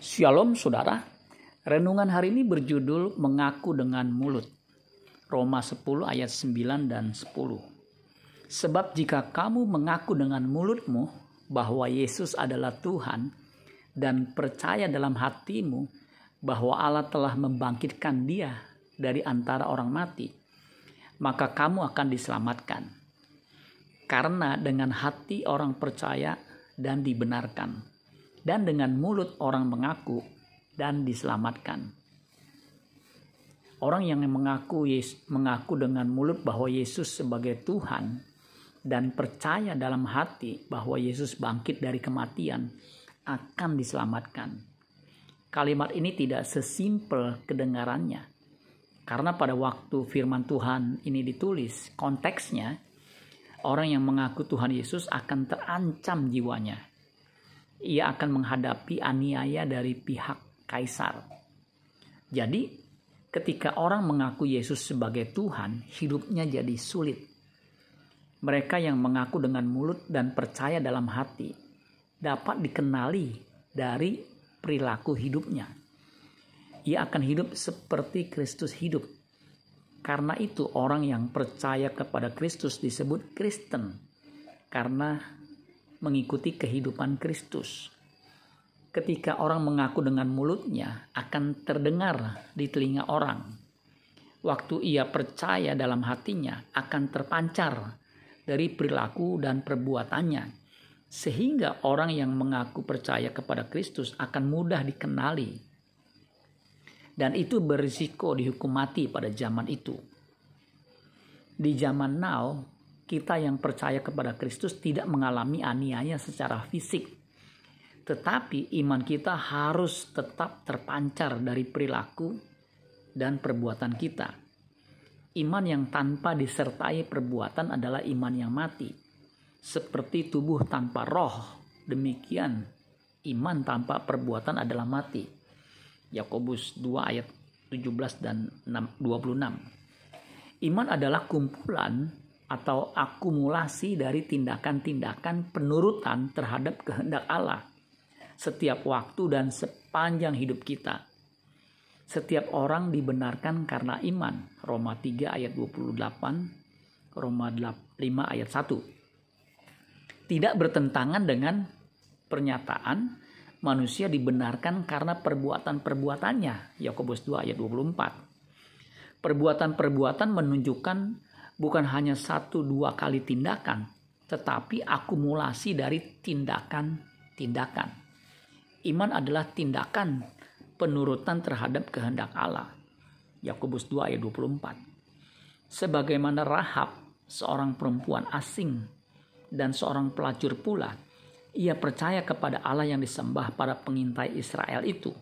Shalom saudara, renungan hari ini berjudul Mengaku dengan Mulut. Roma 10 ayat 9 dan 10. Sebab jika kamu mengaku dengan mulutmu bahwa Yesus adalah Tuhan dan percaya dalam hatimu bahwa Allah telah membangkitkan dia dari antara orang mati, maka kamu akan diselamatkan. Karena dengan hati orang percaya dan dibenarkan dan dengan mulut orang mengaku dan diselamatkan. Orang yang mengaku mengaku dengan mulut bahwa Yesus sebagai Tuhan dan percaya dalam hati bahwa Yesus bangkit dari kematian akan diselamatkan. Kalimat ini tidak sesimpel kedengarannya. Karena pada waktu firman Tuhan ini ditulis, konteksnya orang yang mengaku Tuhan Yesus akan terancam jiwanya ia akan menghadapi aniaya dari pihak kaisar. Jadi, ketika orang mengaku Yesus sebagai Tuhan, hidupnya jadi sulit. Mereka yang mengaku dengan mulut dan percaya dalam hati dapat dikenali dari perilaku hidupnya. Ia akan hidup seperti Kristus hidup. Karena itu orang yang percaya kepada Kristus disebut Kristen. Karena mengikuti kehidupan Kristus. Ketika orang mengaku dengan mulutnya, akan terdengar di telinga orang. Waktu ia percaya dalam hatinya, akan terpancar dari perilaku dan perbuatannya, sehingga orang yang mengaku percaya kepada Kristus akan mudah dikenali, dan itu berisiko dihukum mati pada zaman itu. Di zaman now, kita yang percaya kepada Kristus tidak mengalami aniaya secara fisik. Tetapi iman kita harus tetap terpancar dari perilaku dan perbuatan kita. Iman yang tanpa disertai perbuatan adalah iman yang mati. Seperti tubuh tanpa roh, demikian iman tanpa perbuatan adalah mati. Yakobus 2 ayat 17 dan 26. Iman adalah kumpulan atau akumulasi dari tindakan-tindakan penurutan terhadap kehendak Allah setiap waktu dan sepanjang hidup kita. Setiap orang dibenarkan karena iman. Roma 3 ayat 28, Roma 5 ayat 1. Tidak bertentangan dengan pernyataan manusia dibenarkan karena perbuatan-perbuatannya. Yakobus 2 ayat 24. Perbuatan-perbuatan menunjukkan bukan hanya satu dua kali tindakan, tetapi akumulasi dari tindakan-tindakan. Iman adalah tindakan penurutan terhadap kehendak Allah. Yakobus 2 ayat 24. Sebagaimana Rahab, seorang perempuan asing dan seorang pelacur pula, ia percaya kepada Allah yang disembah para pengintai Israel itu.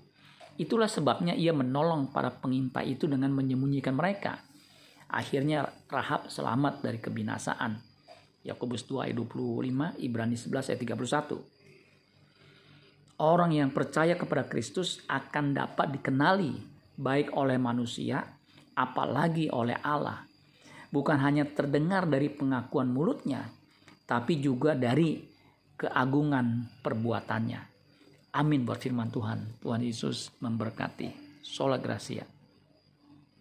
Itulah sebabnya ia menolong para pengintai itu dengan menyembunyikan mereka Akhirnya Rahab selamat dari kebinasaan. Yakobus 2 ayat 25, Ibrani 11 ayat 31. Orang yang percaya kepada Kristus akan dapat dikenali baik oleh manusia, apalagi oleh Allah. Bukan hanya terdengar dari pengakuan mulutnya, tapi juga dari keagungan perbuatannya. Amin buat firman Tuhan. Tuhan Yesus memberkati. Sola Gracia.